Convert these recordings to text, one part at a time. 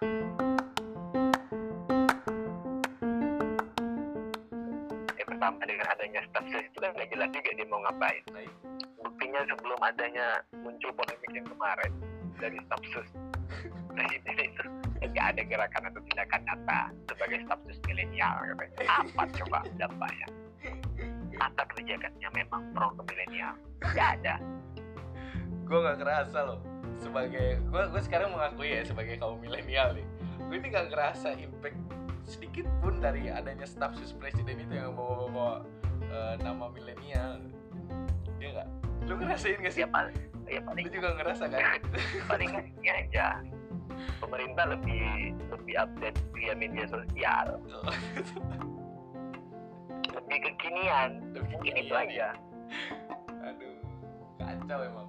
Ya pertama dengan adanya staff itu kan nggak jelas juga dia mau ngapain. Nah, Buktinya sebelum adanya muncul polemik yang kemarin dari staff sus presiden itu nggak ada gerakan atau tindakan nyata sebagai staff milenial katanya. Apa coba dampaknya? Apa kebijakannya memang pro ke milenial? Nggak ada. gue nggak kerasa loh sebagai gue gue sekarang mengakui ya sebagai kaum milenial nih. Gue ini nggak ngerasa impact sedikit pun dari adanya staff sus presiden itu yang bawa bawa nama milenial. Dia nggak? Lu ngerasain gak sih? Ya paling, ya paling lu juga ngerasa kan paling ini aja. Pemerintah lebih lebih update via media sosial, lebih kekinian. Mungkin itu aja. aduh kacau emang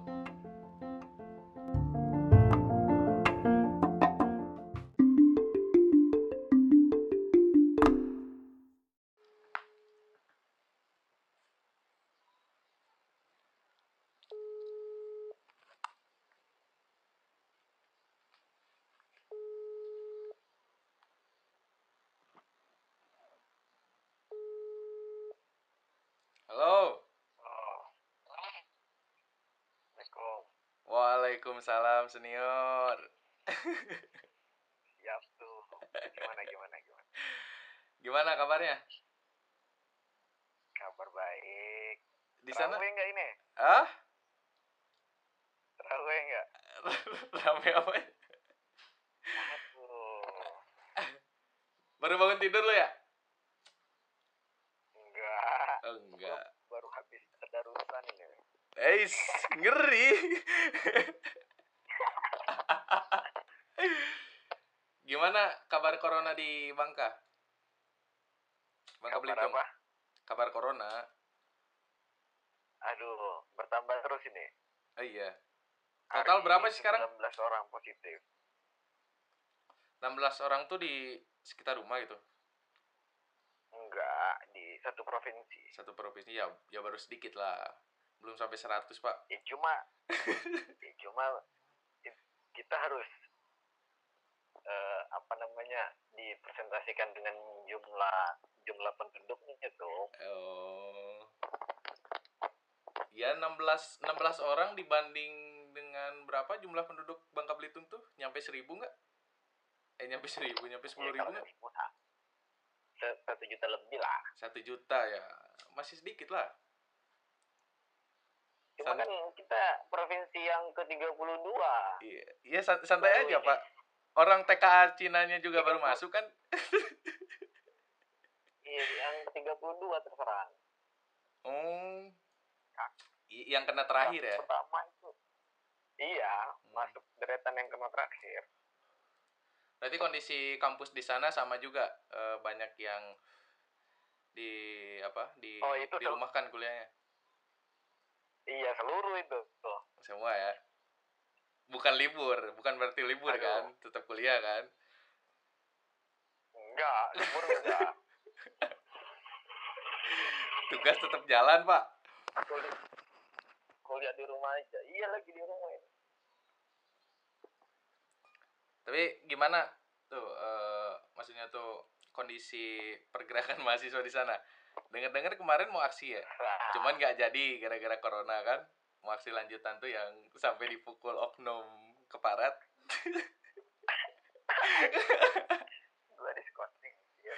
Waalaikumsalam senior Siap tuh. Gimana gimana gimana? gimana kabarnya Kabar baik. di sana Terawih nggak ini? ah Terawih nggak? rame apa ya? Aduh. baru bangun tidur lo ya Enggak. oh, enggak Baru habis tadarusan ini. Eis, ngeri. Gimana kabar corona di Bangka? Bangka Kabar Belitung. apa? Kabar corona. Aduh, bertambah terus ini. Oh iya. Total Hari berapa sih sekarang? 19 orang positif. 16 orang tuh di sekitar rumah gitu. Enggak, di satu provinsi. Satu provinsi ya ya baru sedikit lah. Belum sampai 100, Pak. Ya cuma ya cuma kita harus eh, apa namanya dipresentasikan dengan jumlah jumlah penduduknya tuh. Oh. Ya 16 16 orang dibanding dengan berapa jumlah penduduk Bangka Belitung tuh? Nyampe 1000 nggak? Eh nyampe 1000, nyampe 10 Ya, ribu kalau nggak? seribu, satu juta lebih lah. Satu juta ya, masih sedikit lah. Cuma San- kan kita provinsi yang ke-32. Iya, iya san- santai aja ini. pak. Orang TKA Cinanya juga baru puluh. masuk kan? Iya, yang ke-32 terserang. Oh, I- yang kena terakhir ya? Pertama itu. Iya, Hmm. masuk deretan yang kena terakhir. Berarti kondisi kampus di sana sama juga eh, banyak yang di apa di Oh, itu di tuh. rumah kan kuliahnya Iya, seluruh itu. Tuh. semua ya. Bukan libur, bukan berarti libur Aduh. kan, tetap kuliah kan? Enggak, libur enggak. Tugas tetap jalan pak. kuliah, kuliah di rumah aja iya lagi di rumah ini Tapi gimana tuh eh, maksudnya tuh kondisi pergerakan mahasiswa di sana? Dengar-dengar kemarin mau aksi ya? Cuman nggak jadi gara-gara corona kan. Mau aksi lanjutan tuh yang sampai dipukul oknum keparat. gua diskorsing iya.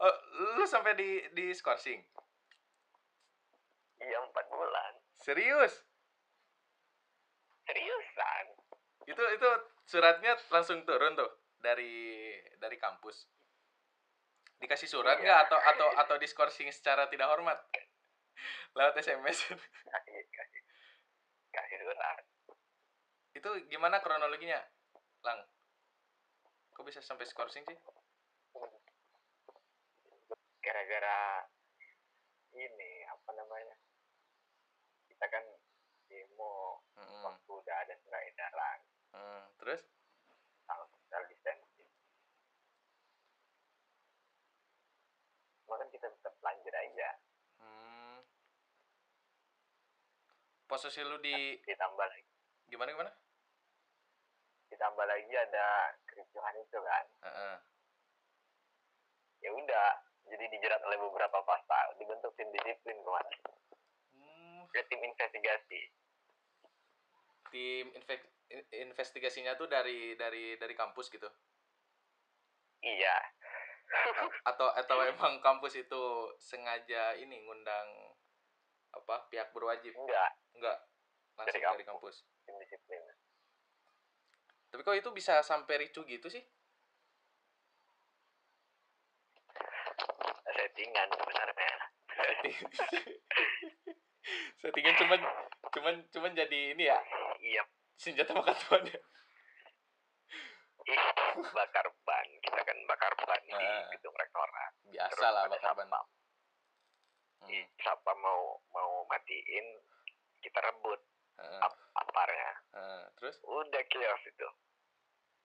Oh, lu sampai di di skorsing? iya empat bulan Serius? seriusan Itu itu suratnya langsung turun tuh dari dari kampus. Dikasih surat Iya. nggak atau atau atau diskorsing secara tidak hormat? Lewat SMS. kasih itu gimana kronologinya? Lang. Kok bisa sampai skorsing sih? gara-gara ini apa namanya kita kan demo Mm-mm. waktu udah ada surat edaran Hmm, Terus? soal social distancing Cuma kan kita tetap lanjut aja Hmm. Posisi lu di ditambah lagi. Gimana gimana? ditambah lagi ada kericuhan itu kan. Heeh. ya udah jadi dijerat oleh beberapa pasal dibentuk tim disiplin kemarin. Hmm, ya tim investigasi. Tim inve- in- investigasinya tuh dari dari dari kampus gitu? Iya. A- atau atau emang kampus itu sengaja ini ngundang apa pihak berwajib? Enggak. Enggak? Langsung Dari dari kampus. disiplin. Tapi kok itu bisa sampai ricu gitu sih? Settingan sebenarnya. Setting- settingan cuman cuman cuman jadi ini ya? Iya. Senjata makan tuan ya? Ih bakar ban. Kita kan bakar ban di Ah. gedung rektorat. Biasa lah bakar ban. satpam. Hmm, satpam mau mau matiin kita rebut heeh, ap aparnya. Heeh. terus? Udah chaos itu.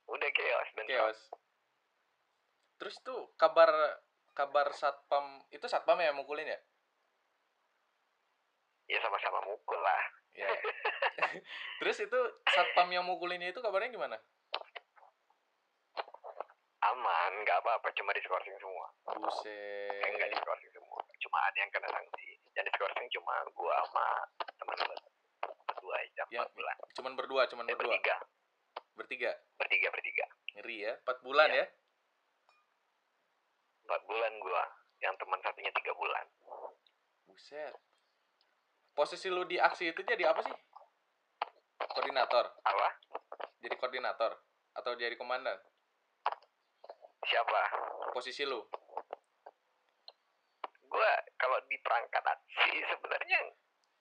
Udah chaos bentrok. chaos. terus. Tuh kabar kabar satpam itu satpam ya yang mukulin ya? Ya sama-sama mukul lah. Ya terus itu satpam yang mukulinnya itu kabarnya gimana? Aman nggak apa-apa cuma diskorsing semua. Buset. Eh, nggak diskorsing semua cuma ada yang kena sanksi yang diskorsing cuma gua sama teman gua. Berdua aja Ya, empat bulan. cuman berdua cuman eh, berdua. bertiga. Bertiga? Bertiga bertiga. Ngeri ya empat bulan Iya. ya? Empat bulan gua yang teman satunya tiga bulan. Buset. Posisi lu di aksi itu jadi apa sih? Koordinator? Apa? Jadi koordinator atau jadi komandan? Siapa? Posisi lu gua kalau di perangkat aksi sebenarnya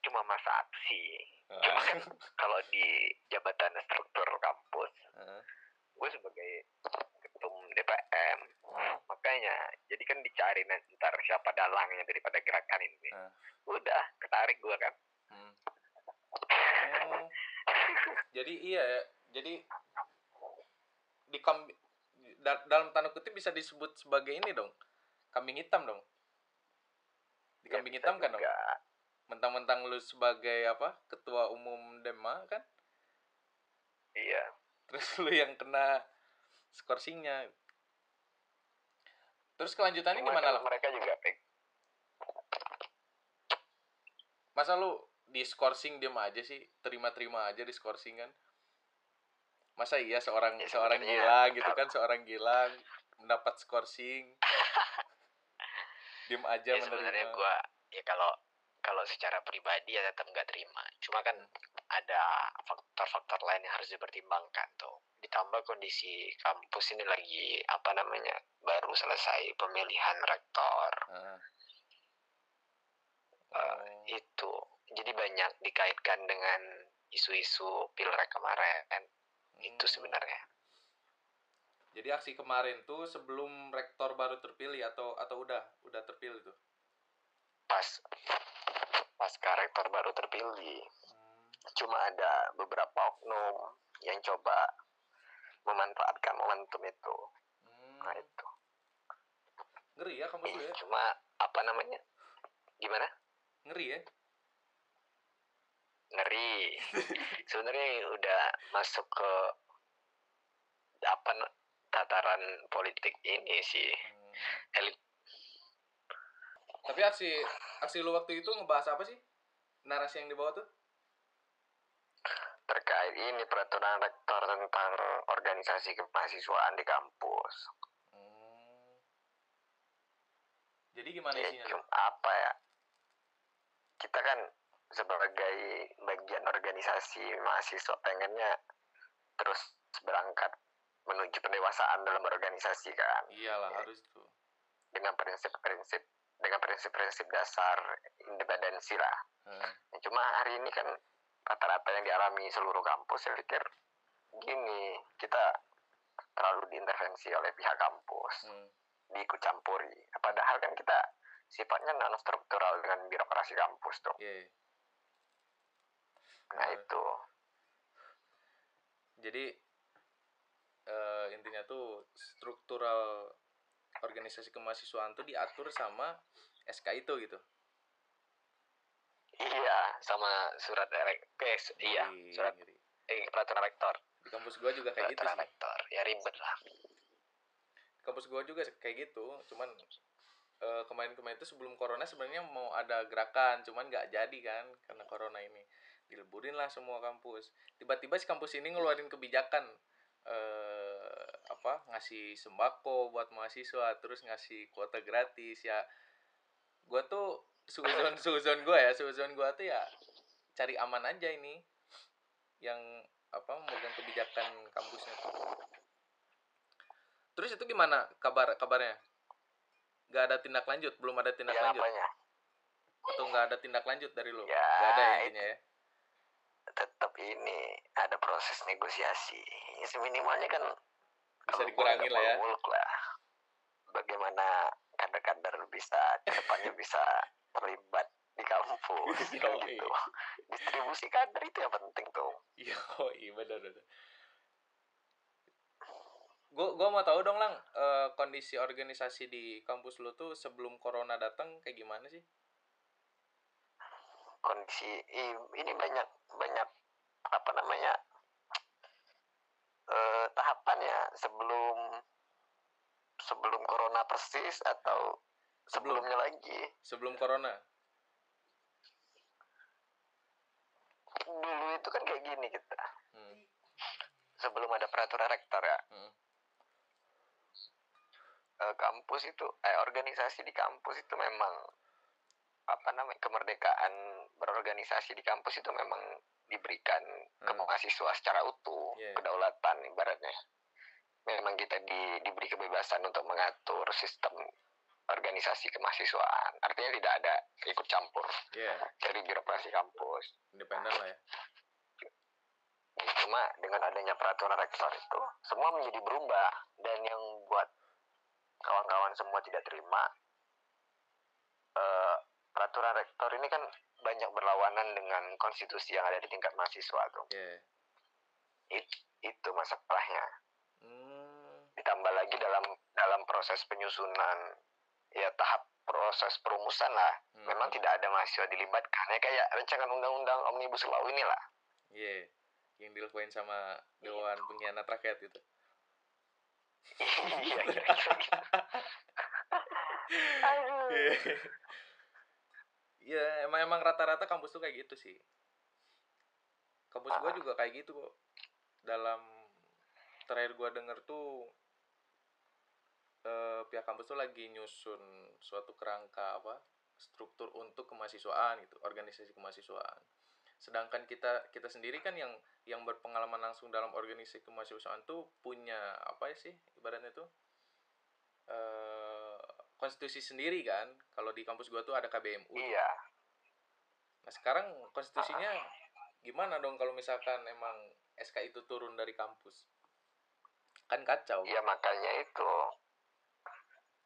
cuma masa aksi cuma kan kalau di jabatan struktur kampus Heeh. gue sebagai ketum DPM makanya jadi kan dicari nanti ntar siapa dalangnya daripada gerakan ini Ah. udah ketarik gue kan Hmm. Oh. jadi iya ya jadi di da- dalam tanda kutip bisa disebut sebagai ini dong kambing hitam dong di Ya, kambing bisa hitam kan dong mentang-mentang lu sebagai apa ketua umum Dema kan? Iya. Terus lu yang kena skorsingnya. Terus kelanjutannya Cuma gimana lah mereka juga masa lu di skorsing diem aja sih? Terima-terima aja di skorsing kan? Masa iya seorang Ya, seorang gila gitu kalau- kan? Seorang gila mendapat skorsing diem aja ya sebenarnya gue ya kalau kalau secara pribadi ya tetap nggak terima. Cuma kan ada faktor-faktor lain yang harus dipertimbangkan tuh. Ditambah kondisi kampus ini lagi apa namanya baru selesai pemilihan rektor. Eh, Oh, itu. Jadi banyak dikaitkan dengan isu-isu pilrek kemarin. Itu hmm. sebenarnya jadi aksi kemarin tuh sebelum rektor baru terpilih atau atau udah udah terpilih tuh? Pas pasca rektor baru terpilih. Hmm. cuma ada beberapa oknum yang coba memanfaatkan momentum itu. Hmm. nah itu. Ngeri ya kamu tuh ya? Cuma apa namanya? Gimana? Ngeri ya? Ngeri. Sebenarnya udah masuk ke apa tataran politik ini sih Hmm. elit Tapi aksi aksi lu waktu itu ngebahas apa sih? Narasi yang dibawa tuh? terkait ini peraturan rektor tentang organisasi kemahasiswaan di kampus Hmm. Jadi gimana ya, isinya? cuma apa ya kita kan sebagai bagian organisasi mahasiswa pengennya terus berangkat menuju pendewasaan dalam organisasi kan Iyalah harus tuh. dengan prinsip-prinsip dengan prinsip-prinsip dasar independensi lah Hmm. Ya, cuma hari ini kan rata-rata yang dialami seluruh kampus saya pikir gini kita terlalu diintervensi oleh pihak kampus Hmm. diikut campuri padahal kan kita sifatnya non struktural dengan birokrasi kampus tuh Iya. nah Hmm. itu Jadi eh, intinya tuh struktural organisasi kemahasiswaan tuh diatur sama SK itu gitu. iya sama surat direk eh, iya Ngeri, surat eh peraturan rektor. Di kampus gua juga kayak gitu peraturan sih. rektor ya ribet lah. Kampus gua juga kayak gitu cuman eh, kemarin-kemarin itu sebelum corona sebenarnya mau ada gerakan cuman nggak jadi kan karena corona ini. Dileburin lah semua kampus. Tiba-tiba si kampus ini ngeluarin kebijakan eh apa ngasih sembako buat mahasiswa terus ngasih kuota gratis ya. Gua tuh suzon suzon gua ya suzon gua tuh ya cari aman aja ini yang apa memegang kebijakan kampusnya tuh. Terus itu gimana kabar kabarnya? Nggak ada tindak lanjut? Belum ada tindak ya lanjut? apanya? Atau nggak ada tindak lanjut dari lo Ya, nggak ada ya intinya ya ini ada proses negosiasi. Ya, seminimalnya kan bisa boleh lah ya. lah. Bagaimana kader-kader bisa ke depannya bisa terlibat di kampus kan gitu distribusi kader itu yang penting tuh iya iya benar benar. Gua gua mau tahu dong lang eh, kondisi organisasi di kampus lu tuh sebelum corona datang kayak gimana sih? Kondisi ini banyak banyak apa namanya eh tahapannya sebelum sebelum corona persis atau Sebelum. sebelumnya lagi sebelum corona dulu itu kan kayak gini kita hmm. sebelum ada peraturan rektor ya Hmm. eh, kampus itu eh organisasi di kampus itu memang apa namanya kemerdekaan berorganisasi di kampus itu memang diberikan ke Hmm. mahasiswa secara utuh Iya. kedaulatan ibaratnya. Memang kita di, diberi kebebasan untuk mengatur sistem organisasi kemahasiswaan. Artinya tidak ada ikut campur Iya, dari birokrasi kampus. Independen lah ya. Cuma dengan adanya peraturan rektor itu semua menjadi berubah. Dan yang buat kawan-kawan semua tidak terima peraturan rektor ini kan banyak berlawanan dengan konstitusi yang ada di tingkat mahasiswa tuh Iya. It- itu masalahnya Hmm. ditambah lagi dalam dalam proses penyusunan ya tahap proses perumusan lah Hmm. memang tidak ada mahasiswa dilibatkan ya kayak rancangan undang-undang omnibus law inilah Iya, yang dilakuin sama Dewan Pengkhianat Rakyat itu. iya kira-kira gitu. Aduh. Iya, emang emang rata-rata kampus tuh kayak gitu sih. Kampus gua juga kayak gitu kok. Dalam terakhir gua denger tuh eh, pihak kampus tuh lagi nyusun suatu kerangka apa struktur untuk kemahasiswaan gitu, organisasi kemahasiswaan. Sedangkan kita kita sendiri kan yang yang berpengalaman langsung dalam organisasi kemahasiswaan tuh punya apa sih ibaratnya tuh eh konstitusi sendiri kan. Kalau di kampus gua tuh ada KBMU. iya Nah sekarang konstitusinya gimana dong kalau misalkan emang SK itu turun dari kampus? Kan kacau. ya makanya itu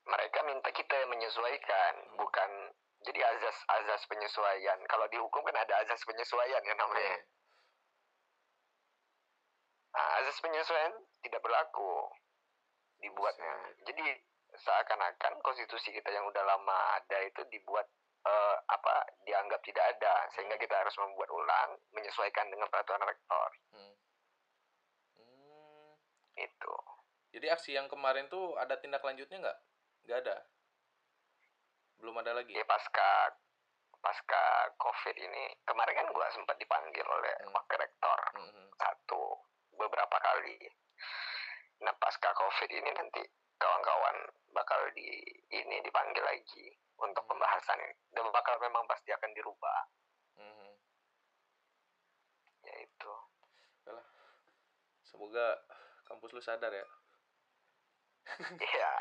mereka minta kita yang menyesuaikan Hmm. bukan jadi azas azas penyesuaian kalau di hukum kan ada azas penyesuaian ya namanya Iya. nah, azas penyesuaian tidak berlaku dibuatnya jadi seakan-akan konstitusi kita yang udah lama ada itu dibuat eh, apa dianggap tidak ada sehingga Hmm. kita harus membuat ulang menyesuaikan dengan peraturan rektor Hmm. Hmm. itu Jadi aksi yang kemarin tuh ada tindak lanjutnya nggak? Nggak ada. Belum ada lagi. ya pasca pasca covid ini kemarin kan gua sempat dipanggil oleh Hmm. wakil rektor Hmm, hmm. satu beberapa kali nah pasca covid ini nanti kawan-kawan bakal di ini dipanggil lagi untuk Hmm. pembahasan ini dan bakal memang pasti akan dirubah Hmm, hmm. yaitu Semoga kampus lu sadar ya. Iya.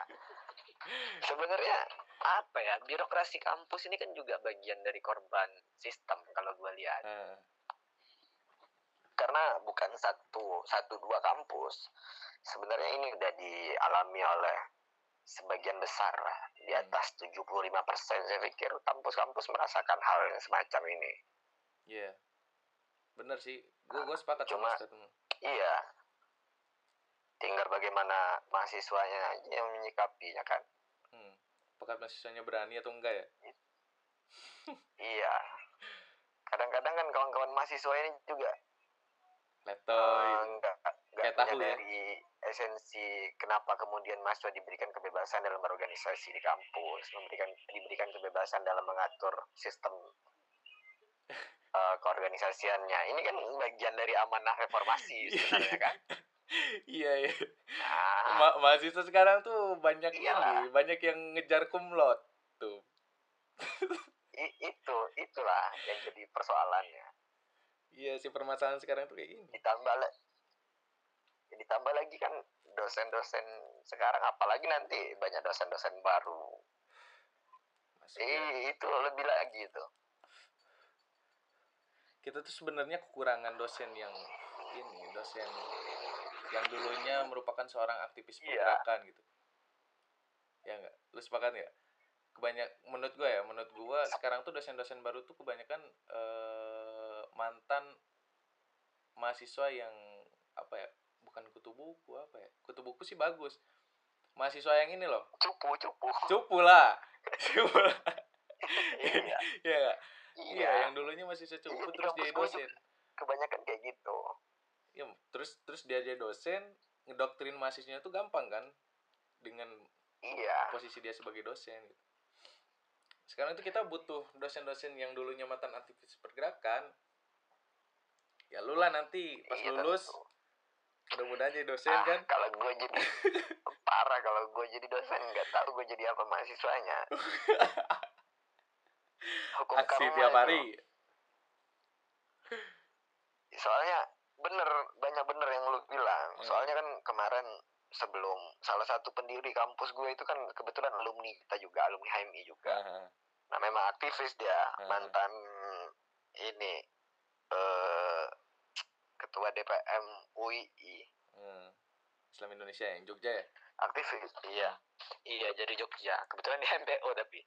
Sebenarnya apa ya birokrasi kampus ini kan juga bagian dari korban sistem kalau gue lihat Nah, karena bukan satu satu dua kampus sebenarnya ini udah dialami oleh sebagian besar lah di Hmm. atas 75% saya pikir kampus-kampus merasakan hal yang semacam ini iya. Bener sih. Gue gue sepakat Cuma- sama iya tinggal bagaimana mahasiswanya yang menyikapinya kan Hmm. Apakah mahasiswanya berani atau enggak ya? iya kadang-kadang kan kawan-kawan mahasiswa ini juga Letoy. Eh, nggak Kayak punya tahu ya. Esensi kenapa kemudian mahasiswa diberikan kebebasan dalam berorganisasi di kampus, memberikan diberikan kebebasan dalam mengatur sistem eh, keorganisasiannya. Ini kan bagian dari amanah reformasi sebenarnya kan. iya iya Nah, Ma- mahasiswa sekarang tuh banyak Iyalah. ini banyak yang ngejar kumlot tuh i- itu itulah yang jadi persoalannya. iya sih permasalahan sekarang tuh kayak gini Ditambah ditambah lagi kan dosen-dosen sekarang apalagi nanti banyak dosen-dosen baru. Masuk ya. Eh, itu lebih lagi itu. kita tuh sebenarnya kekurangan dosen yang ini dosen yang dulunya merupakan seorang aktivis Iya. pergerakan gitu ya enggak lu sepakat nggak kebanyak menurut gua ya menurut gua sekarang tuh dosen-dosen baru tuh kebanyakan eh, mantan mahasiswa yang apa ya bukan kutu buku apa ya kutu buku sih bagus mahasiswa yang ini loh Cupu, cupu. cupu lah cupu lah iya. ya nggak? Iya. iya yang dulunya mahasiswa cupu Iya, terus jadi gua dosen Kebanyakan kayak gitu. ya terus terus dia jadi dosen ngedoktrin mahasiswanya tuh gampang kan dengan Iya. posisi dia sebagai dosen gitu. sekarang itu kita butuh dosen-dosen yang dulunya mantan aktivis pergerakan ya lu lah nanti pas Iya, lulus tentu. Mudah-mudahan jadi dosen Ah, kan kalau gue jadi parah kalau gue jadi dosen nggak tahu gue jadi apa mahasiswanya. Hukum aksi tiap itu. hari Soalnya bener banyak bener yang lu bilang. Hmm. Soalnya kan kemarin sebelum salah satu pendiri kampus gue itu kan kebetulan alumni kita juga alumni HMI juga. Aha. Nah memang aktivis dia Hmm. mantan ini eh ketua DPM UII Hmm. Islam Indonesia yang Jogja ya aktivis iya iya jadi Jogja kebetulan di MPO tapi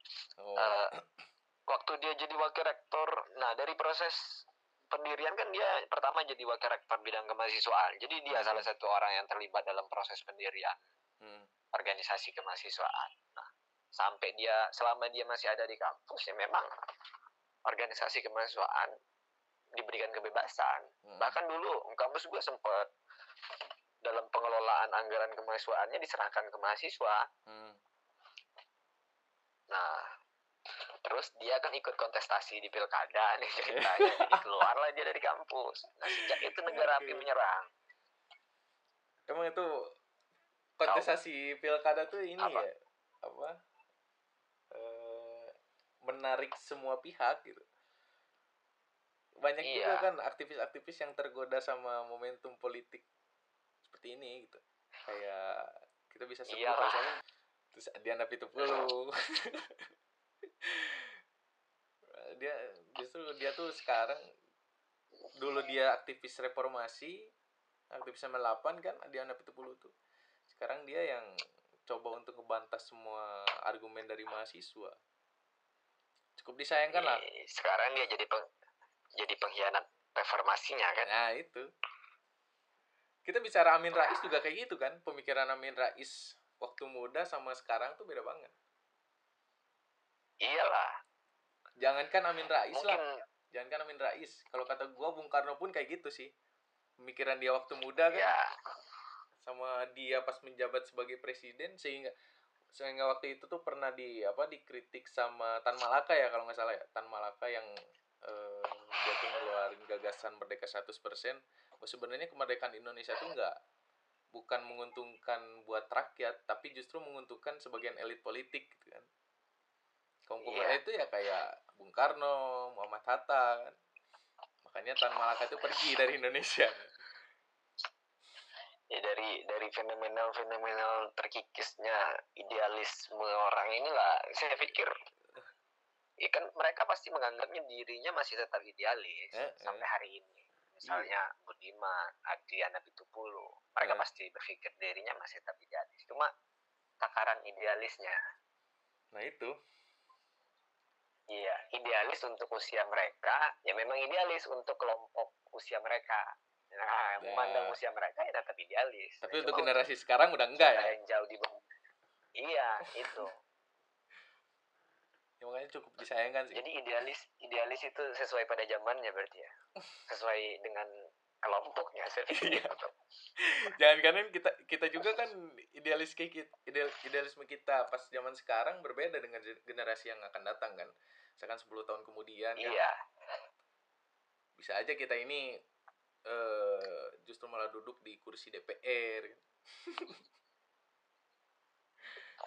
oh. Eh, waktu dia jadi wakil rektor nah dari proses pendirian kan dia pertama jadi wakil rektor bidang kemahasiswaan jadi dia Hmm. salah satu orang yang terlibat dalam proses pendirian Hmm. organisasi kemahasiswaan nah sampai dia selama dia masih ada di kampus ya memang organisasi kemahasiswaan diberikan kebebasan Hmm. bahkan dulu kampus gue sempat dalam pengelolaan anggaran kemahasiswaannya diserahkan ke mahasiswa Hmm. Nah, terus dia kan ikut kontestasi di pilkada nih ceritanya, jadi keluarlah dia dari kampus. Nah, sejak itu negara api menyerang. Emang itu kontestasi pilkada tuh ini Apa? ya apa eh, menarik semua pihak gitu. Banyak juga Iya. kan aktivis-aktivis yang tergoda sama momentum politik seperti ini gitu. Kayak kita bisa sebut Iyalah. misalnya terus Diana Pitupulu. dia justru dia tuh sekarang dulu dia aktivis reformasi aktivis 98 kan Diana Pitupulu tuh sekarang dia yang coba untuk ngebantah semua argumen dari mahasiswa cukup disayangkan lah Eh, Sekarang dia jadi peng- jadi pengkhianat reformasinya kan. nah itu. Kita bicara Amin Rais juga kayak gitu kan? Pemikiran Amin Rais waktu muda sama sekarang tuh beda banget. Iyalah, jangankan Amin Rais mungkin lah jangankan Amin Rais. Kalau kata gua Bung Karno pun kayak gitu sih. Pemikiran dia waktu muda kan? Ya. Sama dia pas menjabat sebagai presiden sehingga sehingga waktu itu tuh pernah di apa dikritik sama Tan Malaka ya kalau nggak salah ya. Tan Malaka yang eh, dia tuh ngeluarin gagasan merdeka 100% bahwa sebenarnya kemerdekaan Indonesia tuh nggak bukan menguntungkan buat rakyat tapi justru menguntungkan sebagian elit politik gitu kan. Kaum Iya. itu ya kayak Bung Karno Muhammad Hatta kan. Makanya Tan Malaka itu pergi dari Indonesia. Ya dari dari fenomenal-fenomenal terkikisnya idealisme orang inilah saya pikir ya kan mereka pasti menganggapnya dirinya masih tetap idealis Eh, eh. sampai hari ini. Misalnya Budiman, Adriana Pitupulu mereka Eh. pasti berpikir dirinya masih tetap idealis. Cuma takaran idealisnya. Nah itu. Iya idealis untuk usia mereka ya memang idealis untuk kelompok usia mereka. Nah Ya. memandang usia mereka ya tetap idealis. Tapi Nah, untuk generasi sekarang udah enggak ya? yang jauh di bawah. Iya itu Ya, makanya cukup disayangkan sih. Jadi idealis idealis itu sesuai pada zamannya berarti ya? Sesuai dengan kelompoknya Iya. jangan kan kita kita juga kan idealis kita ideal, idealisme kita pas zaman sekarang berbeda dengan ge- generasi yang akan datang kan. Misalkan 10 tahun kemudian kan, iya. Bisa aja kita ini eh justru malah duduk di kursi DPR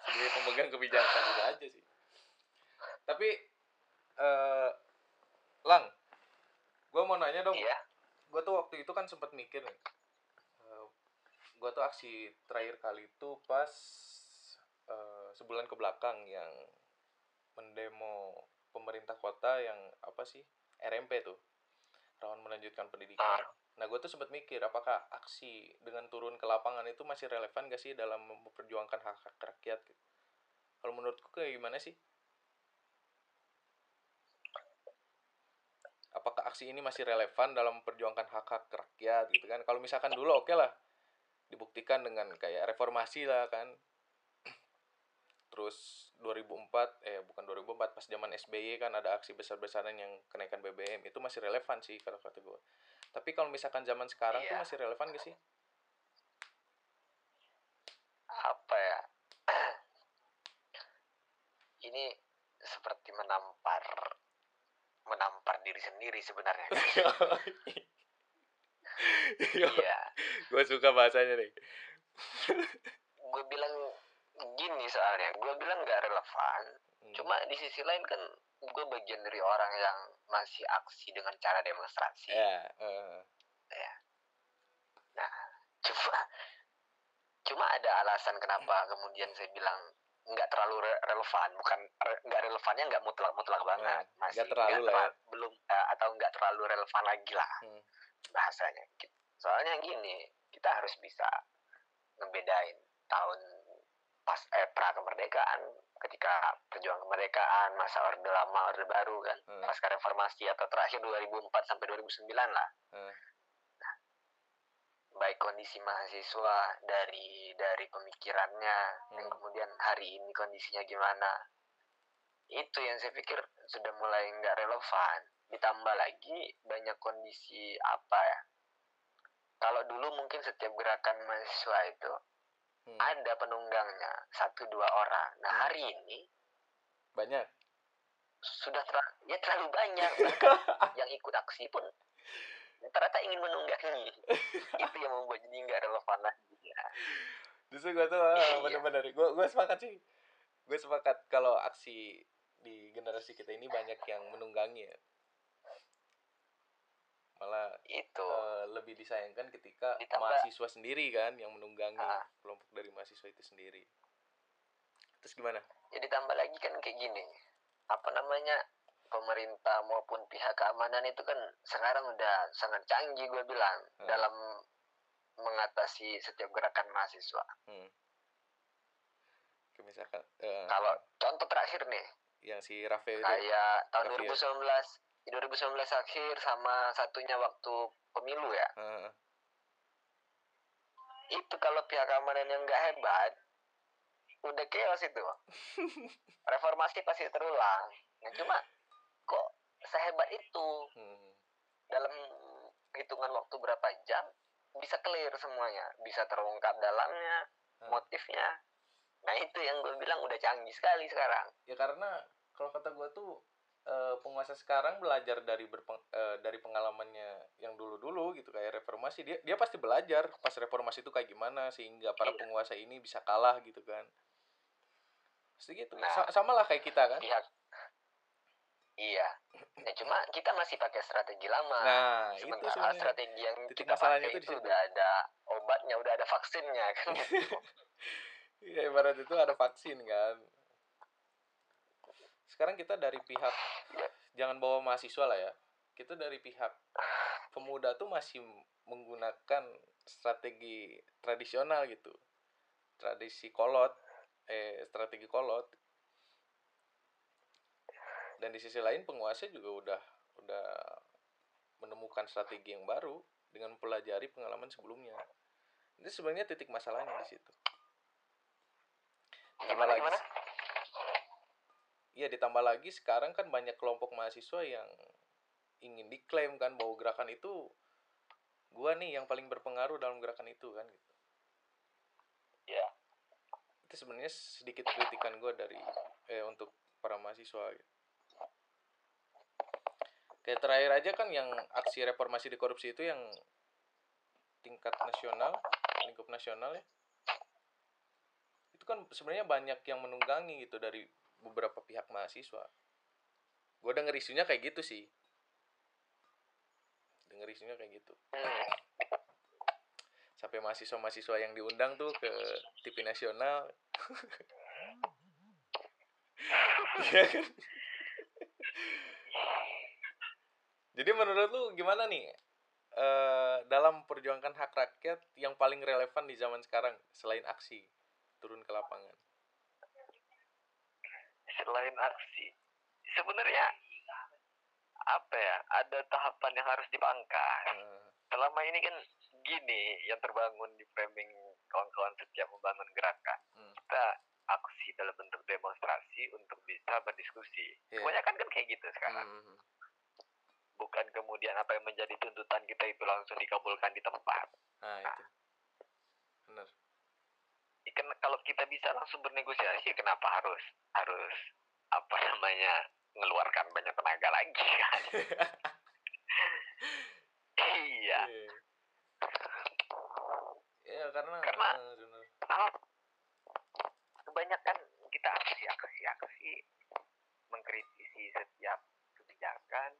sebagai pemegang kebijakan juga aja sih tapi eh lang gue mau nanya dong iya gue tuh waktu itu kan sempat mikir nih gue tuh aksi terakhir kali itu pas eh, sebulan ke belakang yang mendemo pemerintah kota yang apa sih RMP tuh rawan melanjutkan pendidikan Ah. nah gue tuh sempat mikir apakah aksi dengan turun ke lapangan itu masih relevan gak sih dalam memperjuangkan hak hak rakyat gitu? kalau menurutku kayak gimana sih apakah aksi ini masih relevan dalam memperjuangkan hak-hak rakyat gitu kan. Kalau misalkan dulu oke lah. Dibuktikan dengan kayak reformasi lah kan. Terus 2004 eh bukan 2004 pas zaman SBY kan ada aksi besar-besaran yang kenaikan BBM itu masih relevan sih kalau kata gue tapi kalau misalkan zaman sekarang tuh Iya. masih relevan gak sih? Apa ya? Ini seperti menampar menampar diri sendiri sebenarnya. Iya. Gue suka bahasanya nih. Gue bilang gini soalnya gue bilang nggak relevan. Hmm. cuma di sisi lain kan gue bagian dari orang yang masih aksi dengan cara demonstrasi. Ya eh. cuma cuma ada alasan kenapa kemudian saya bilang nggak terlalu re- relevan bukan re- nggak relevannya nggak mutlak mutlak banget Nah, masih nggak terlalu lah ya. terla- belum eh, atau nggak terlalu relevan lagi lah Hmm. bahasanya soalnya gini kita harus bisa ngebedain tahun pas eh pra kemerdekaan ketika perjuangan kemerdekaan masa orde lama orde baru kan Hmm. pasca reformasi atau terakhir 2004 sampai 2009 lah Hmm. Baik kondisi mahasiswa dari dari pemikirannya dan Hmm. kemudian hari ini kondisinya gimana itu yang saya pikir sudah mulai nggak relevan ditambah lagi banyak kondisi apa ya kalau dulu mungkin setiap gerakan mahasiswa itu Hmm. ada penunggangnya satu dua orang nah Hmm. hari ini banyak sudah ter- ya terlalu banyak yang ikut aksi pun ternyata ingin menunggangi itu yang membuat jadi nggak relevan lagi ya. justru gue tuh ah, Iya. bener-bener. Gue gue sepakat sih. Gue sepakat kalau aksi di generasi kita ini banyak yang menunggangi ya. Malah itu. eh, lebih disayangkan ketika Ditambah- mahasiswa sendiri kan yang menunggangi Ah. kelompok dari mahasiswa itu sendiri. Terus gimana? Ya ditambah lagi kan kayak gini. Apa namanya pemerintah maupun pihak keamanan itu kan sekarang udah sangat canggih gue bilang Hmm. dalam mengatasi setiap gerakan mahasiswa hmm. Misalkan eh, kalau contoh terakhir nih yang si Rafael itu kayak tahun ya? 2019 di 2019 akhir sama satunya waktu pemilu ya eh, itu kalau pihak keamanan yang nggak hebat udah chaos itu reformasi pasti terulang nah, cuma kok sehebat itu hmm. dalam hitungan waktu berapa jam bisa clear semuanya bisa terungkap dalamnya Hmm. motifnya nah itu yang gue bilang udah canggih sekali sekarang ya karena kalau kata gue tuh eh, penguasa sekarang belajar dari berpeng, eh, dari pengalamannya yang dulu-dulu gitu kayak reformasi dia dia pasti belajar pas reformasi itu kayak gimana sehingga para Iya. penguasa ini bisa kalah gitu kan pasti gitu Nah. Sa- sama lah kayak kita kan pihak iya. Ya cuma kita masih pakai strategi lama. Nah itu sementara sebenarnya. strategi yang Titik kita masalahnya pakai itu situ. udah ada obatnya udah ada vaksinnya kan? Ya ibarat itu ada vaksin kan? Sekarang kita dari pihak jangan bawa mahasiswa lah ya. Kita dari pihak pemuda tuh masih menggunakan strategi tradisional gitu. Tradisi kolot eh strategi kolot dan di sisi lain penguasa juga udah udah menemukan strategi yang baru dengan mempelajari pengalaman sebelumnya. Ini sebenarnya titik masalahnya di situ. Ditambah gimana lagi gimana? Iya ditambah lagi sekarang kan banyak kelompok mahasiswa yang ingin diklaim kan bahwa gerakan itu gua nih yang paling berpengaruh dalam gerakan itu kan gitu. Ya itu sebenarnya sedikit kritikan gua dari eh untuk para mahasiswa gitu. Kayak terakhir aja kan yang aksi reformasi di korupsi itu yang tingkat nasional lingkup nasional ya. Itu kan sebenarnya banyak yang menunggangi gitu dari beberapa pihak mahasiswa. Gue denger isunya kayak gitu sih. Denger isunya kayak gitu. Sampai mahasiswa-mahasiswa yang diundang tuh ke TV nasional. Iya kan? Jadi menurut lu gimana nih eh dalam perjuangkan hak rakyat yang paling relevan di zaman sekarang selain aksi turun ke lapangan? Selain aksi sebenarnya apa ya ada tahapan yang harus dipangkas Eh, selama ini kan gini yang terbangun di framing kawan-kawan setiap membangun gerakan Hmm. kita aksi dalam bentuk demonstrasi untuk bisa berdiskusi. Iya. kebanyakan kan kayak gitu sekarang. Hmm, bukan kemudian apa yang menjadi tuntutan kita itu langsung dikabulkan di tempat. Nah itu. Bener Ikan kalau kita bisa langsung bernegosiasi kenapa harus harus apa namanya mengeluarkan banyak tenaga lagi kan? Iya. Iya. Iya karena Karena- eh, kalau kebanyakan kita aksi aksi aksi mengkritisi setiap kebijakan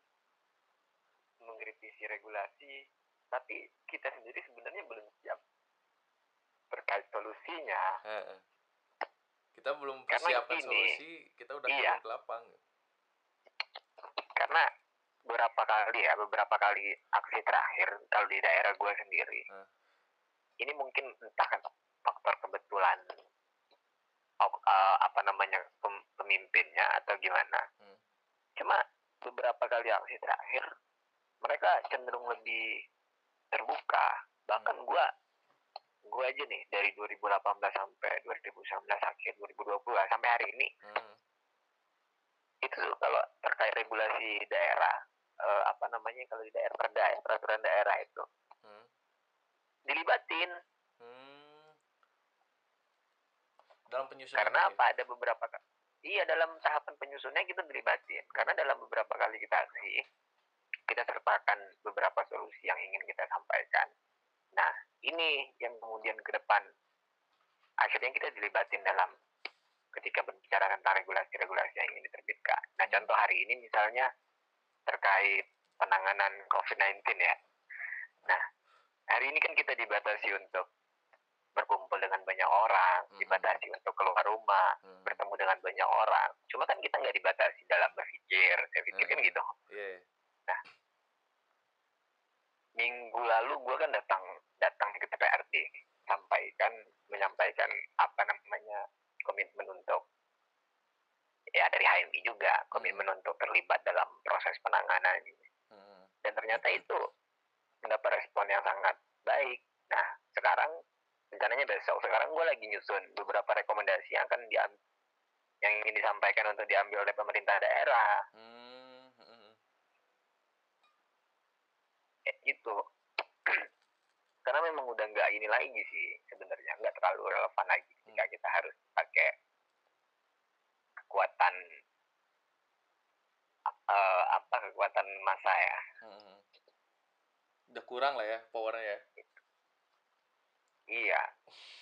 mengkritisi regulasi tapi kita sendiri sebenarnya belum siap terkait solusinya kita belum Karena persiapkan gini, solusi kita udah iya. turun ke lapang karena beberapa kali ya beberapa kali aksi terakhir kalau di daerah gue sendiri Hmm. ini mungkin entah kan faktor kebetulan eh, apa namanya pem- pemimpinnya atau gimana Hmm. cuma beberapa kali aksi terakhir mereka cenderung lebih terbuka bahkan Hmm. gue gue aja nih dari 2018 sampai 2019 akhir 2020 sampai hari ini Hmm. itu tuh kalau terkait regulasi daerah eh, apa namanya kalau di daerah perda ya peraturan daerah itu Hmm. dilibatin Hmm. dalam penyusunan karena ya? apa ada beberapa iya dalam tahapan penyusunnya kita dilibatin karena dalam beberapa kali kita aksi kita sertakan beberapa solusi yang ingin kita sampaikan nah ini yang kemudian ke depan akhirnya kita dilibatin dalam ketika berbicara tentang regulasi-regulasi yang ingin diterbitkan nah contoh hari ini misalnya terkait penanganan COVID-19 ya nah hari ini kan kita dibatasi untuk berkumpul dengan banyak orang, Hmm. dibatasi untuk keluar rumah, Hmm. bertemu dengan banyak orang. Cuma kan kita nggak dibatasi dalam berpikir, saya pikir kan Hmm. gitu. Iya. Minggu lalu gue kan datang datang ke DPRD, sampaikan menyampaikan apa namanya komitmen untuk ya dari HMI juga komitmen untuk terlibat dalam proses penanganan. Hmm. dan ternyata itu mendapat respon yang sangat baik. Nah, sekarang rencananya besok. Sekarang gue lagi nyusun beberapa rekomendasi yang akan diambil yang ingin disampaikan untuk diambil oleh pemerintah daerah. Hmm. Hmm. Kayak gitu. Karena memang udah nggak ini lagi sih sebenarnya nggak terlalu relevan lagi ketika kita harus pakai kekuatan eh, apa kekuatan massa ya Hmm. udah kurang lah ya powernya ya iya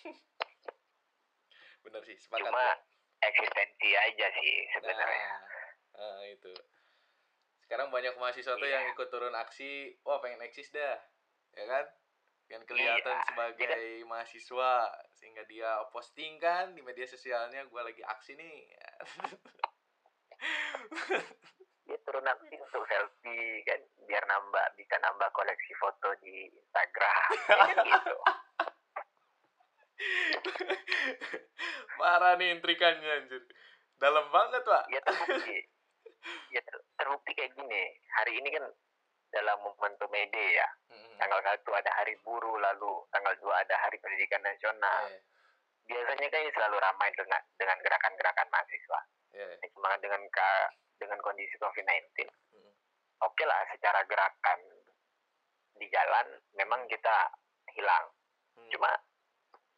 bener sih sepakat cuma gua. eksistensi aja sih sebenarnya Nah, nah, itu. Sekarang banyak mahasiswa tuh Iya. yang ikut turun aksi, wah pengen eksis dah, ya kan? Pengen kelihatan Iya, sebagai mahasiswa, sehingga dia posting kan di media sosialnya, gue lagi aksi nih. dia turun aksi untuk selfie kan biar nambah bisa nambah koleksi foto di Instagram Ya kan gitu Parah nih intrikannya anjir. Dalam banget, Pak. ya terbukti ya ter- terbukti kayak gini hari ini kan dalam momentum Mede ya. Hmm, tanggal satu ada hari buruh lalu tanggal dua ada hari pendidikan nasional. Eh, biasanya kan ini selalu ramai dengan dengan gerakan-gerakan mahasiswa. Eh, Ya, cuma dengan ka- dengan kondisi COVID-19 Hmm. oke lah secara gerakan di jalan memang kita hilang. Hmm. cuma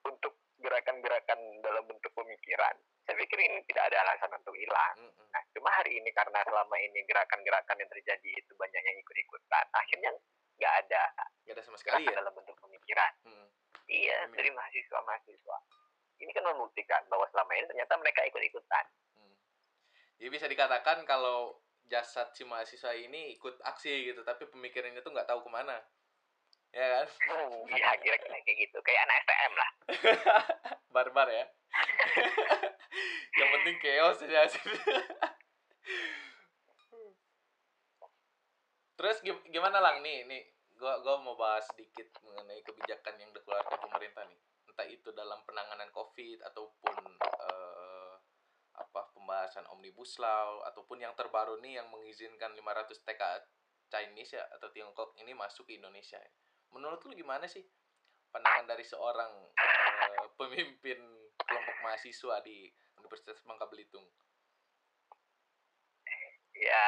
untuk gerakan-gerakan dalam bentuk pemikiran saya pikir ini tidak ada alasan untuk hilang hmm. nah cuma hari ini karena selama ini gerakan-gerakan yang terjadi itu banyak yang ikut-ikutan akhirnya nggak ada Nggak ada sama sekali ya dalam bentuk pemikiran Hmm. iya Hmm. dari mahasiswa-mahasiswa ini kan membuktikan bahwa selama ini ternyata mereka ikut-ikutan Hmm. Jadi bisa dikatakan kalau jasad si mahasiswa ini ikut aksi gitu, tapi pemikirannya tuh nggak tahu ke mana, ya kan? iya kira-kira kayak gitu kayak anak STM lah Barbar ya. Penting chaos aja. Terus gim- gimana lang? Nih nih gua gua mau bahas sedikit mengenai kebijakan yang dikeluarkan pemerintah nih. Entah itu dalam penanganan covid ataupun eh, apa pembahasan omnibus law ataupun yang terbaru nih yang mengizinkan 500 TK Chinese ya atau Tiongkok ini masuk ke Indonesia. Menurut lu gimana sih? Pandangan dari seorang eh, pemimpin kelompok mahasiswa di Universitas Bangka Belitung ya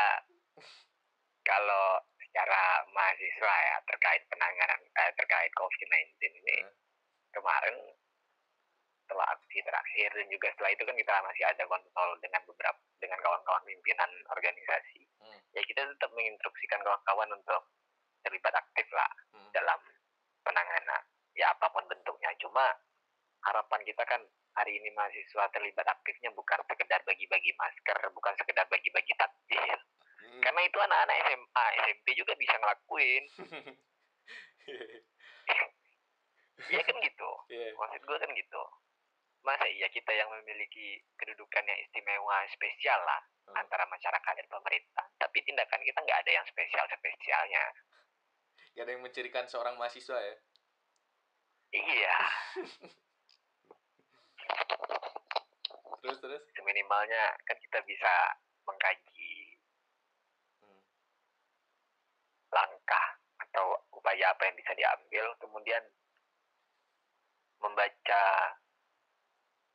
kalau secara mahasiswa ya terkait penanganan eh, terkait COVID-19 ini Hmm. kemarin setelah aksi terakhir dan juga setelah itu kan kita masih ada kontrol dengan beberapa dengan kawan-kawan pimpinan organisasi Hmm. ya kita tetap menginstruksikan kawan-kawan untuk terlibat aktif lah Hmm. dalam penanganan ya apa pun bentuknya cuma harapan kita kan hari ini mahasiswa terlibat aktifnya bukan sekedar bagi-bagi masker bukan sekedar bagi-bagi takjil. Hmm. karena itu anak-anak SMA SMP juga bisa ngelakuin. Iya kan gitu? Iya. maksud gue kan gitu. Masa iya kita yang memiliki kedudukan yang istimewa spesial lah Hmm. antara masyarakat dan pemerintah? Tapi tindakan kita nggak ada yang spesial spesialnya. Gak ada yang mencirikan seorang mahasiswa ya? Iya terus terus? Seminimalnya kan kita bisa mengkaji Hmm. langkah atau upaya apa yang bisa diambil kemudian membaca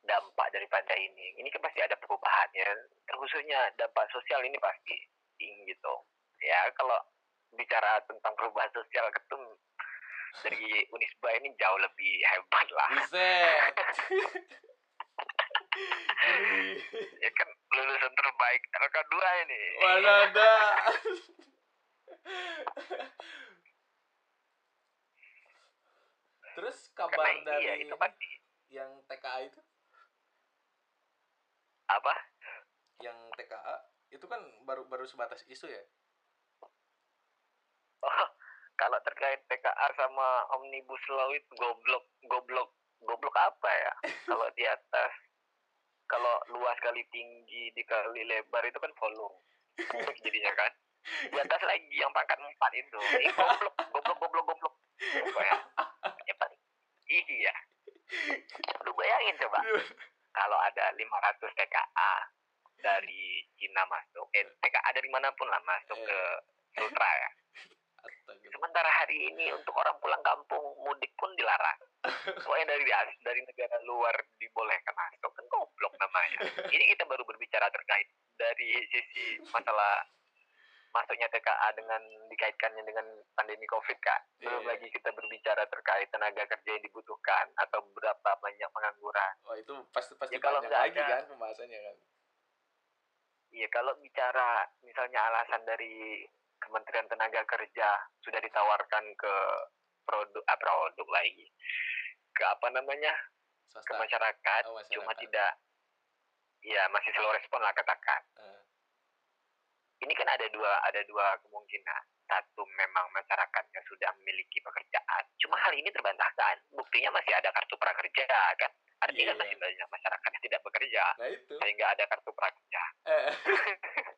dampak daripada ini. Ini kan pasti ada perubahannya khususnya dampak sosial ini pasti tinggi gitu. Ya kalau bicara tentang perubahan sosial ketum dari Unisba ini jauh lebih hebat lah. Buset. ya kan lulusan terbaik LK2 ini. Mana ada? Terus kabar karena dari iya itu pasti. yang TKA itu? Apa? Yang TKA itu kan baru baru sebatas isu ya? Oh, kalau terkait PKA sama omnibus law itu goblok goblok goblok apa ya? Kalau di atas kalau luas kali tinggi dikali lebar itu kan volume. Jadinya kan. Di atas lagi yang pangkat empat itu. Goblok. Goblok goblok goblok. Ya paling iya. Lu bayangin coba. Kalau ada 500 TKA dari Cina masuk eh TKA dari mana pun lah masuk ke Sultra ya. Sementara hari ini untuk orang pulang kampung mudik pun dilarang. Pokoknya dari dari negara luar dibolehkan masuk. Ini kita baru berbicara terkait dari sisi masalah masuknya TKA dengan dikaitkannya dengan pandemi Covid kan. Belum Iya. lagi kita berbicara terkait tenaga kerja yang dibutuhkan atau berapa banyak pengangguran. Wah itu pasti pasti Ya, kalau nggak lagi ada- kan pembahasannya kan. Iya kalau bicara misalnya alasan dari Kementerian Tenaga Kerja sudah ditawarkan ke produk ah, produk lagi ke apa namanya ke Swasta. masyarakat, Oh, masyarakat. cuma tidak ya masih slow respon lah katakan. Eh, ini kan ada dua ada dua kemungkinan. Satu memang masyarakatnya sudah memiliki pekerjaan. Cuma hal ini terbantahkan. Buktinya masih ada kartu prakerja kan? Artinya kan masih banyak masyarakat yang tidak bekerja. Nah itu. sehingga ada kartu prakerja. Eh,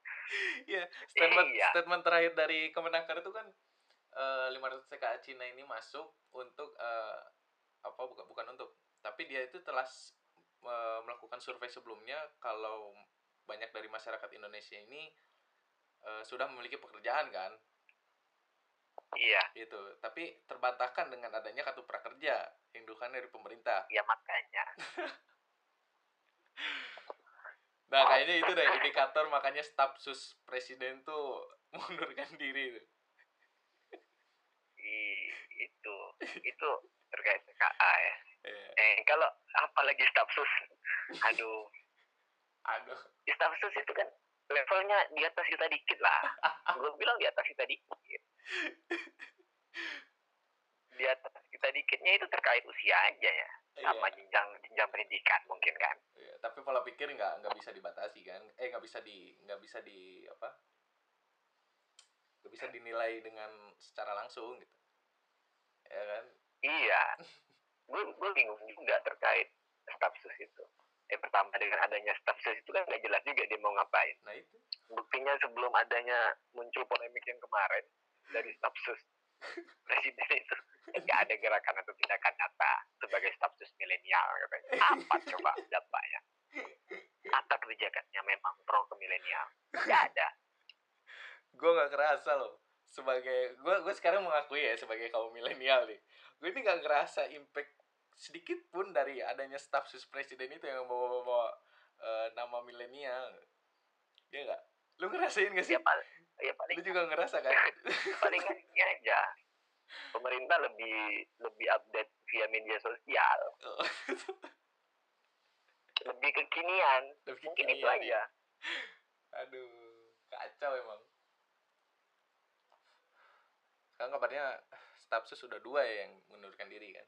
Iya, statement Iya. statement terakhir dari Kemenaker itu kan eh, 500 TKA Cina ini masuk untuk eh, apa bukan bukan untuk, tapi dia itu telah eh, melakukan survei sebelumnya kalau banyak dari masyarakat Indonesia ini eh, sudah memiliki pekerjaan kan, iya gitu. Tapi terbantahkan dengan adanya kartu prakerja yang dari pemerintah. ya makanya Nah, kayaknya itu deh indikator makanya staf sus presiden tuh mengundurkan diri. Iya. itu itu terkait TKA ya Iya. eh kalau apalagi staf sus? Aduh. Aduh. Staf sus itu kan levelnya di atas kita dikit lah. Gue bilang di atas kita dikit. Di atas kita dikitnya itu terkait usia aja ya. Sama Iya. jenjang jenjang pendidikan mungkin kan. Iya, tapi pola pikir nggak nggak bisa dibatasi kan? Eh nggak bisa di nggak bisa di apa? Nggak bisa dinilai dengan secara langsung gitu. Ya kan? Iya gue gue bingung juga terkait staf sus itu. Eh pertama dengan adanya staf sus itu kan nggak jelas juga dia mau ngapain. Nah itu. Buktinya sebelum adanya muncul polemik yang kemarin dari staf sus presiden itu nggak ada gerakan atau tindakan nyata sebagai staf sus milenial katanya. apa coba dampaknya? Apa kebijakannya memang pro ke milenial. Nggak ada. Gue nggak kerasa loh sebagai gue gue sekarang mengakui ya sebagai kaum milenial nih. Gue ini nggak ngerasa impact sedikit pun dari adanya staf sus presiden itu yang bawa bawa nama milenial. Ya nggak? Lu ngerasain gak sih? Ya, pal ya paling lu juga ngerasa kan? Paling ini aja. Pemerintah lebih lebih update via media sosial. Lebih kekinian. Lebih mungkin itu kekinian, aja. aduh kacau emang. Sekarang kabarnya staf sus sudah dua ya yang mengundurkan diri kan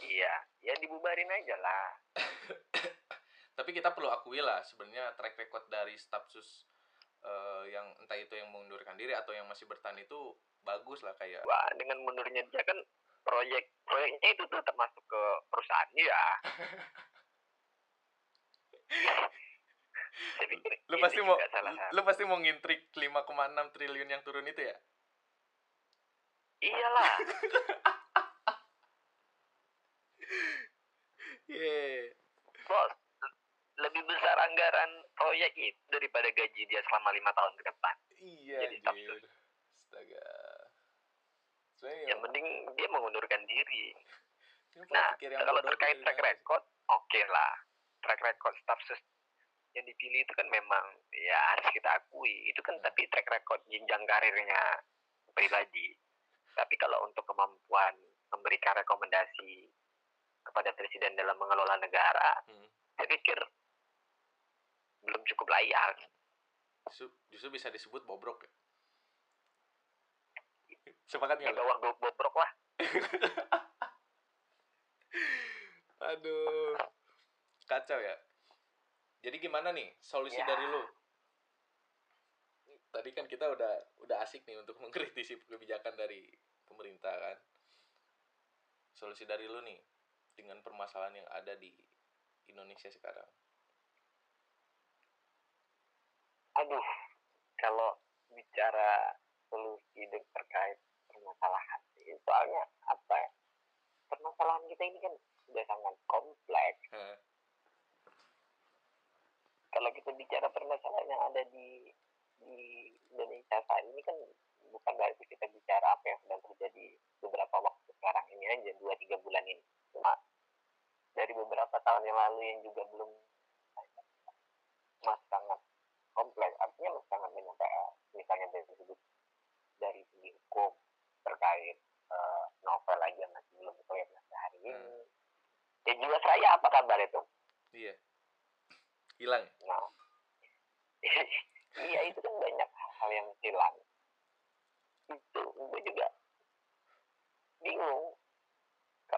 iya ya dibubarin aja lah. Tapi kita perlu akui lah sebenarnya track record dari staf sus eh, yang entah itu yang mengundurkan diri atau yang masih bertahan itu bagus lah kayak wah dengan mundurnya dia kan proyek proyeknya itu tuh termasuk ke perusahaan ya pikir lu pasti mau salah lu pasti mau ngintrik 5,6 triliun yang turun itu ya? Iyalah yeah. bos lebih besar anggaran proyek itu daripada gaji dia selama lima tahun ke depan. Iya Jadi sus. astaga. Sebenarnya yang penting dia mengundurkan diri. Nah kalau terkait tuh track record oke lah. Track record staff sus yang dipilih itu kan memang ya harus kita akui. Itu kan Hmm. tapi track record jenjang karirnya pribadi. Tapi kalau untuk kemampuan memberikan rekomendasi kepada presiden dalam mengelola negara Hmm. saya pikir belum cukup layak. Justru, justru bisa disebut bobrok ya? Sepakat di nggak lu? bawah bo- bobrok lah. Aduh. Kacau ya. Jadi gimana nih solusi Ya. dari lu? Tadi kan kita udah udah asik nih untuk mengkritisi kebijakan dari pemerintah kan. Solusi dari lu nih dengan permasalahan yang ada di Indonesia sekarang? Aduh kalau bicara solusi de- terkait permasalahan soalnya apa ya? Permasalahan kita ini kan sudah sangat kompleks. Hah, kalau kita bicara permasalahan yang ada di di Indonesia saat ini kan bukan berarti kita bicara apa yang sedang terjadi beberapa waktu sekarang ini aja dua tiga bulan ini cuma dari beberapa tahun yang lalu yang juga belum masih sangat kompleks. Artinya masih sangat banyak PR misalnya dari sudut dari segi hukum terkait eh, novel aja masih belum clear sampai hari ini. Hmm. ya jiwa saya apa kabar itu? Iya. Hilang? Nah, iya itu kan banyak hal yang hilang. Itu gue juga bingung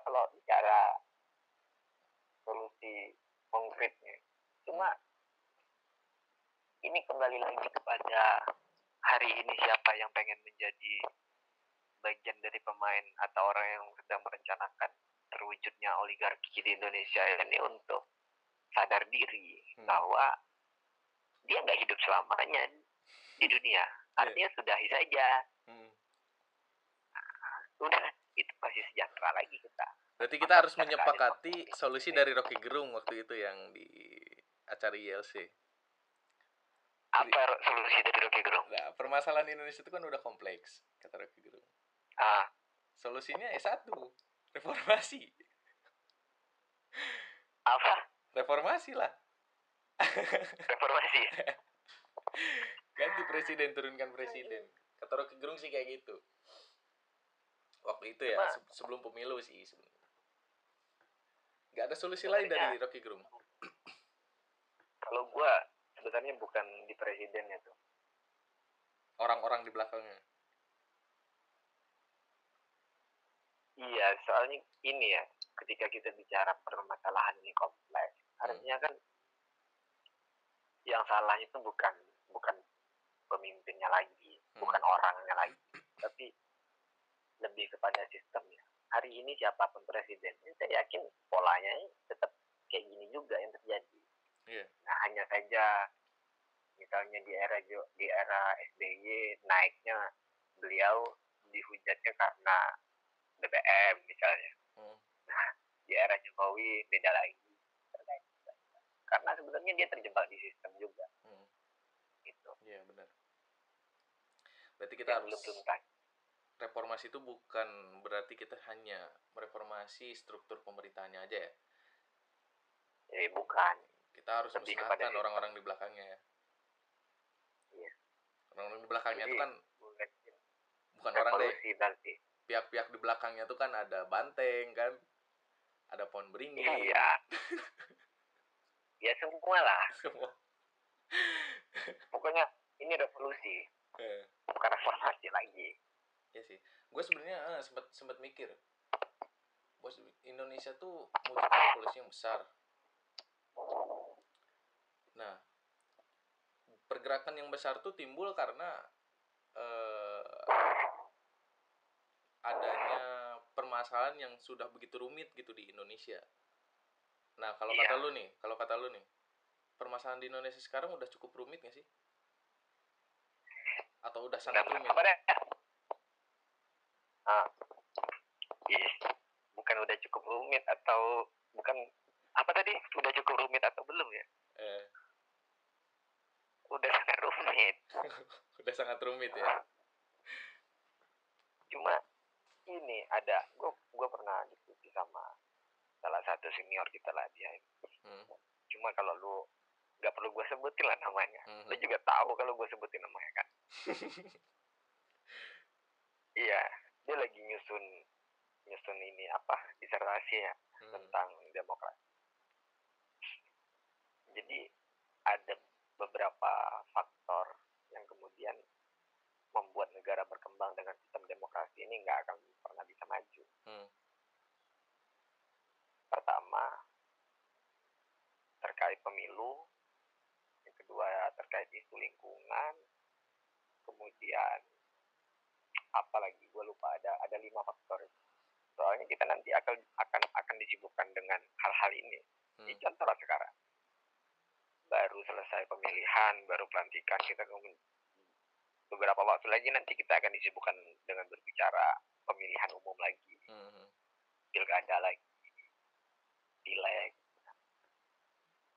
kalau bicara solusi konkretnya. Cuma ini kembali lagi kepada hari ini siapa yang pengen menjadi bagian dari pemain atau orang yang sedang merencanakan terwujudnya oligarki di Indonesia ini untuk sadar diri Hmm. bahwa dia nggak hidup selamanya di dunia. Artinya sudahi saja. Hmm. Udah itu pasti sejahtera lagi kita. berarti kita harus menyepakati solusi dari Rocky Gerung waktu itu yang di acara ILC Apa solusi dari Rocky Gerung? Nah, permasalahan Indonesia itu kan udah kompleks, kata Rocky Gerung. Ah, Solusinya ya satu, reformasi. apa? Reformasi lah. Reformasi. Ganti presiden, turunkan presiden. Kata Rocky Gerung sih kayak gitu. Waktu itu ya se- sebelum pemilu sih sebenarnya nggak ada solusi lain dari Rocky Gerung. Kalau gua sebenarnya bukan di presidennya tuh orang-orang di belakangnya. Iya soalnya ini ya ketika kita bicara permasalahan ini kompleks harusnya kan yang salah itu bukan bukan pemimpinnya lagi bukan orangnya lagi. Tapi lebih kepada sistemnya hari ini siapa pun presidennya saya yakin polanya tetap kayak gini juga yang terjadi Iya. nah hanya saja misalnya di era di era SBY naiknya beliau dihujatnya karena BBM misalnya Hmm. di era Jokowi beda lagi karena sebenarnya dia terjebak di sistem juga Hmm. gitu Iya benar. Berarti kita yang harus belum tuntas reformasi itu bukan berarti kita hanya mereformasi struktur pemerintahannya aja ya. eh bukan Kita harus Lebih kepada musnahkan sistem. orang-orang di belakangnya ya. Iya. Orang-orang di belakangnya itu kan bukan bukan orang deh. nanti Pihak-pihak di belakangnya itu kan ada banteng kan, ada pohon beringin. iya ya semua lah Semua. pokoknya ini revolusi Eh, bukan reformasi lagi Iya sih. Gue sebenarnya eh, sempat sempat mikir. Bos Indonesia tuh butuhkan revolusi yang besar. Nah, pergerakan yang besar tuh timbul karena eh, adanya permasalahan yang sudah begitu rumit gitu di Indonesia. Nah, kalau Iya. kata lu nih, kalau kata lu nih, permasalahan di Indonesia sekarang udah cukup rumit gak sih? Atau udah sangat rumit? apa deh ah iya. Bukan udah cukup rumit atau bukan apa tadi? Udah cukup rumit atau belum ya? Eh, udah sangat rumit. Udah sangat rumit ya. cuma ini ada gue gue pernah diskusi sama salah satu senior kita lah dia. Hmm. cuma kalau lu nggak perlu gue sebutin lah namanya. Mhm. lu juga tahu kalau gue sebutin namanya kan? Iya dia lagi nyusun nyusun ini apa disertasi ya Hmm. tentang demokrasi jadi ada beberapa faktor yang kemudian membuat negara berkembang dengan sistem demokrasi ini nggak akan pernah bisa maju Hmm. pertama terkait pemilu yang kedua terkait isu lingkungan kemudian apa lagi gue lupa ada ada lima faktor soalnya kita nanti akan akan akan disibukkan dengan hal-hal ini Hmm. ini contoh lah sekarang baru selesai pemilihan baru pelantikan kita kemudian beberapa waktu lagi nanti kita akan disibukkan dengan berbicara pemilihan umum lagi Hmm. pilkada lagi pileg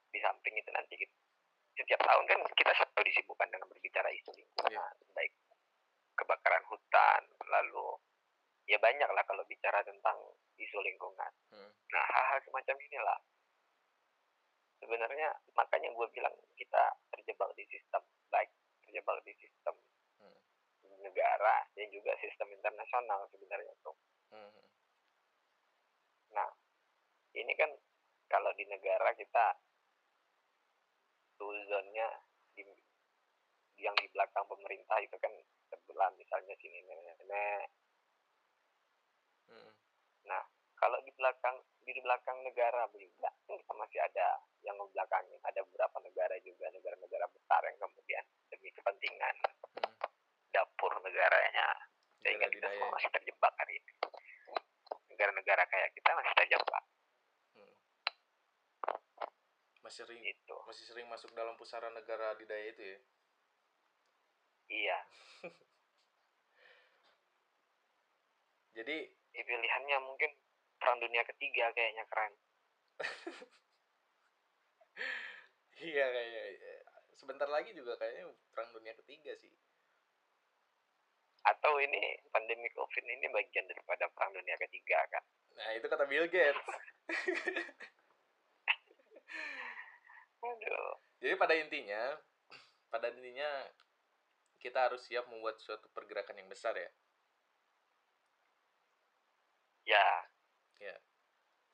di samping itu nanti kita- setiap tahun kan kita selalu disibukkan dengan berbicara isu lingkungan Iya. baik kebakaran hutan lalu ya banyak lah kalau bicara tentang isu lingkungan Hmm. nah hal-hal semacam inilah sebenarnya makanya gue bilang kita terjebak di sistem baik terjebak di sistem Hmm. negara dan juga sistem internasional sebenarnya tuh Hmm. ini kan kalau di negara kita zone-nya di, yang di belakang pemerintah itu kan sebelah misalnya sini nenek-nenek Hmm. kalau di belakang di belakang negara kan kita masih ada yang di belakangnya ada beberapa negara juga negara-negara besar yang kemudian demi kepentingan Hmm. dapur negaranya sehingga kita semua masih terjebak hari ini negara-negara kayak kita masih terjebak Hmm. Masih sering itu masih sering masuk dalam pusaran negara didaya itu ya. Iya. Jadi Ya, pilihannya mungkin perang dunia ketiga kayaknya keren. Iya kayaknya eh, sebentar lagi juga kayaknya perang dunia ketiga sih. atau ini pandemi covid ini bagian daripada perang dunia ketiga kan? Nah, itu kata Bill Gates. aduh. Jadi pada intinya, pada intinya kita harus siap membuat suatu pergerakan yang besar ya. ya.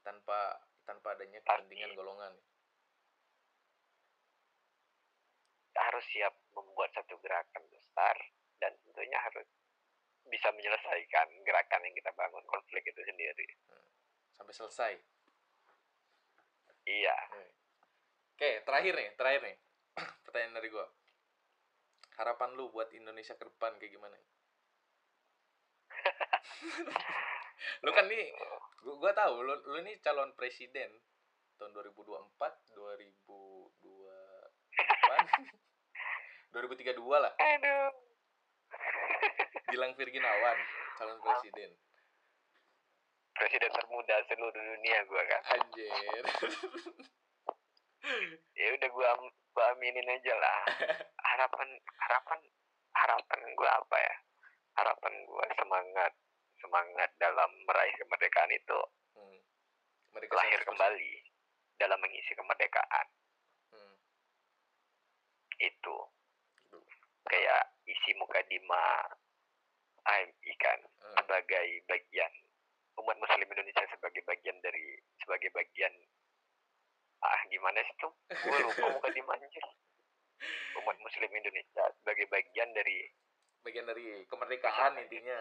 Tanpa tanpa adanya kepentingan golongan. Harus siap membuat satu gerakan besar dan tentunya harus bisa menyelesaikan gerakan yang kita bangun konflik itu sendiri. sampai selesai. Iya, oke terakhir nih terakhir nih. Pertanyaan dari gua harapan lu buat Indonesia ke depan kayak gimana lu kan nih gua, gua tahu lu lu nih calon presiden tahun 2024 2028 2032 lah aduh. Gilang Virginawan calon presiden Presiden termuda seluruh dunia gua kan. anjir Ya udah gua, gua aminin aja lah. Harapan harapan harapan gua apa ya? Harapan gua semangat semangat dalam meraih kemerdekaan itu hmm. lahir 100%. kembali dalam mengisi kemerdekaan hmm. itu kayak isi mukadimah AMI kan hmm. sebagai bagian umat muslim Indonesia sebagai bagian dari sebagai bagian ah gimana sih tuh gue lupa mukadimah anjir umat muslim Indonesia sebagai bagian dari bagian dari kemerdekaan intinya.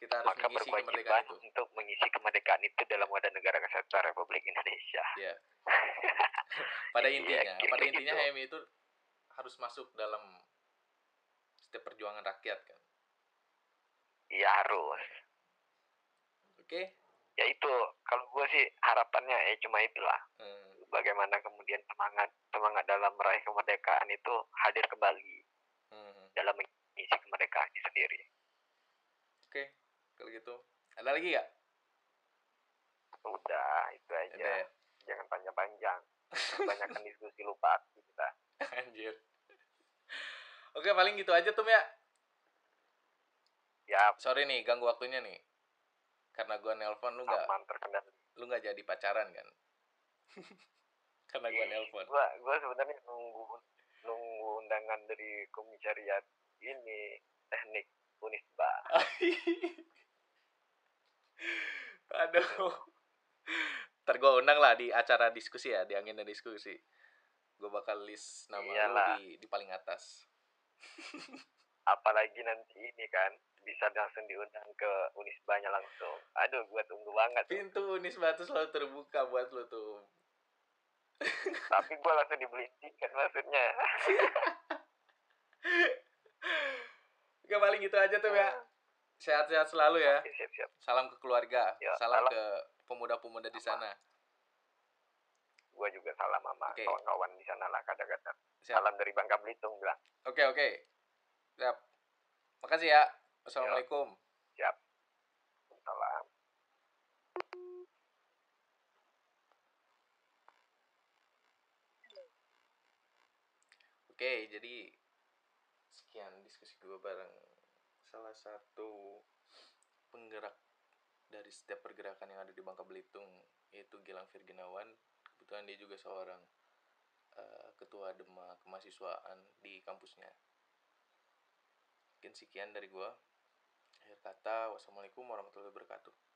Kita harus maka mengisi kemerdekaan itu. untuk mengisi kemerdekaan itu dalam wadah negara kesatuan Republik Indonesia. Ya pada intinya kira-kira pada intinya gitu. HMI itu harus masuk dalam setiap perjuangan rakyat kan? Iya harus. Oke. Ya itu kalau gue sih harapannya ya cuma itulah. Hmm, bagaimana kemudian semangat semangat dalam meraih kemerdekaan itu hadir kembali hmm. dalam mengisi kemerdekaannya sendiri. oke kalau gitu ada lagi gak Udah itu aja. ya? Jangan panjang-panjang. Kebanyakan diskusi lupa kita. anjir oke paling gitu aja tuh ya Ya sorry nih ganggu waktunya nih karena gua nelpon lu nggak lu nggak jadi pacaran kan karena gua nelpon Gua gua sebenarnya nunggu nunggu undangan dari komisariat ini teknik Unisba. Aduh. Ntar gue undang lah di acara diskusi ya, di angin dan diskusi. Gue bakal list nama Iyalah. lu di, di paling atas. Apalagi nanti ini kan bisa langsung diundang ke Unisbanya langsung. Aduh, gua tunggu banget. Pintu Unisba tuh selalu terbuka buat lu tuh. Tapi gua langsung dibeli tiket maksudnya. Oke paling gitu aja tuh ya. Sehat-sehat selalu ya. Oke, siap-siap. Salam ke keluarga. Ya, Salam salam. ke pemuda-pemuda di sana. Gua juga salam sama Oke. kawan-kawan di sana lah kadang-kadang. Siap. Salam dari Bangka Belitung bilang. Oke oke. Siap. Makasih ya. Assalamualaikum. Siap. Salam. Oke, jadi sekian diskusi gue bareng salah satu penggerak dari setiap pergerakan yang ada di Bangka Belitung yaitu Gilang Virginawan. Kebetulan dia juga seorang eh, ketua Dema kemahasiswaan di kampusnya. Mungkin sekian dari gue. Akhir kata, wassalamualaikum warahmatullahi wabarakatuh.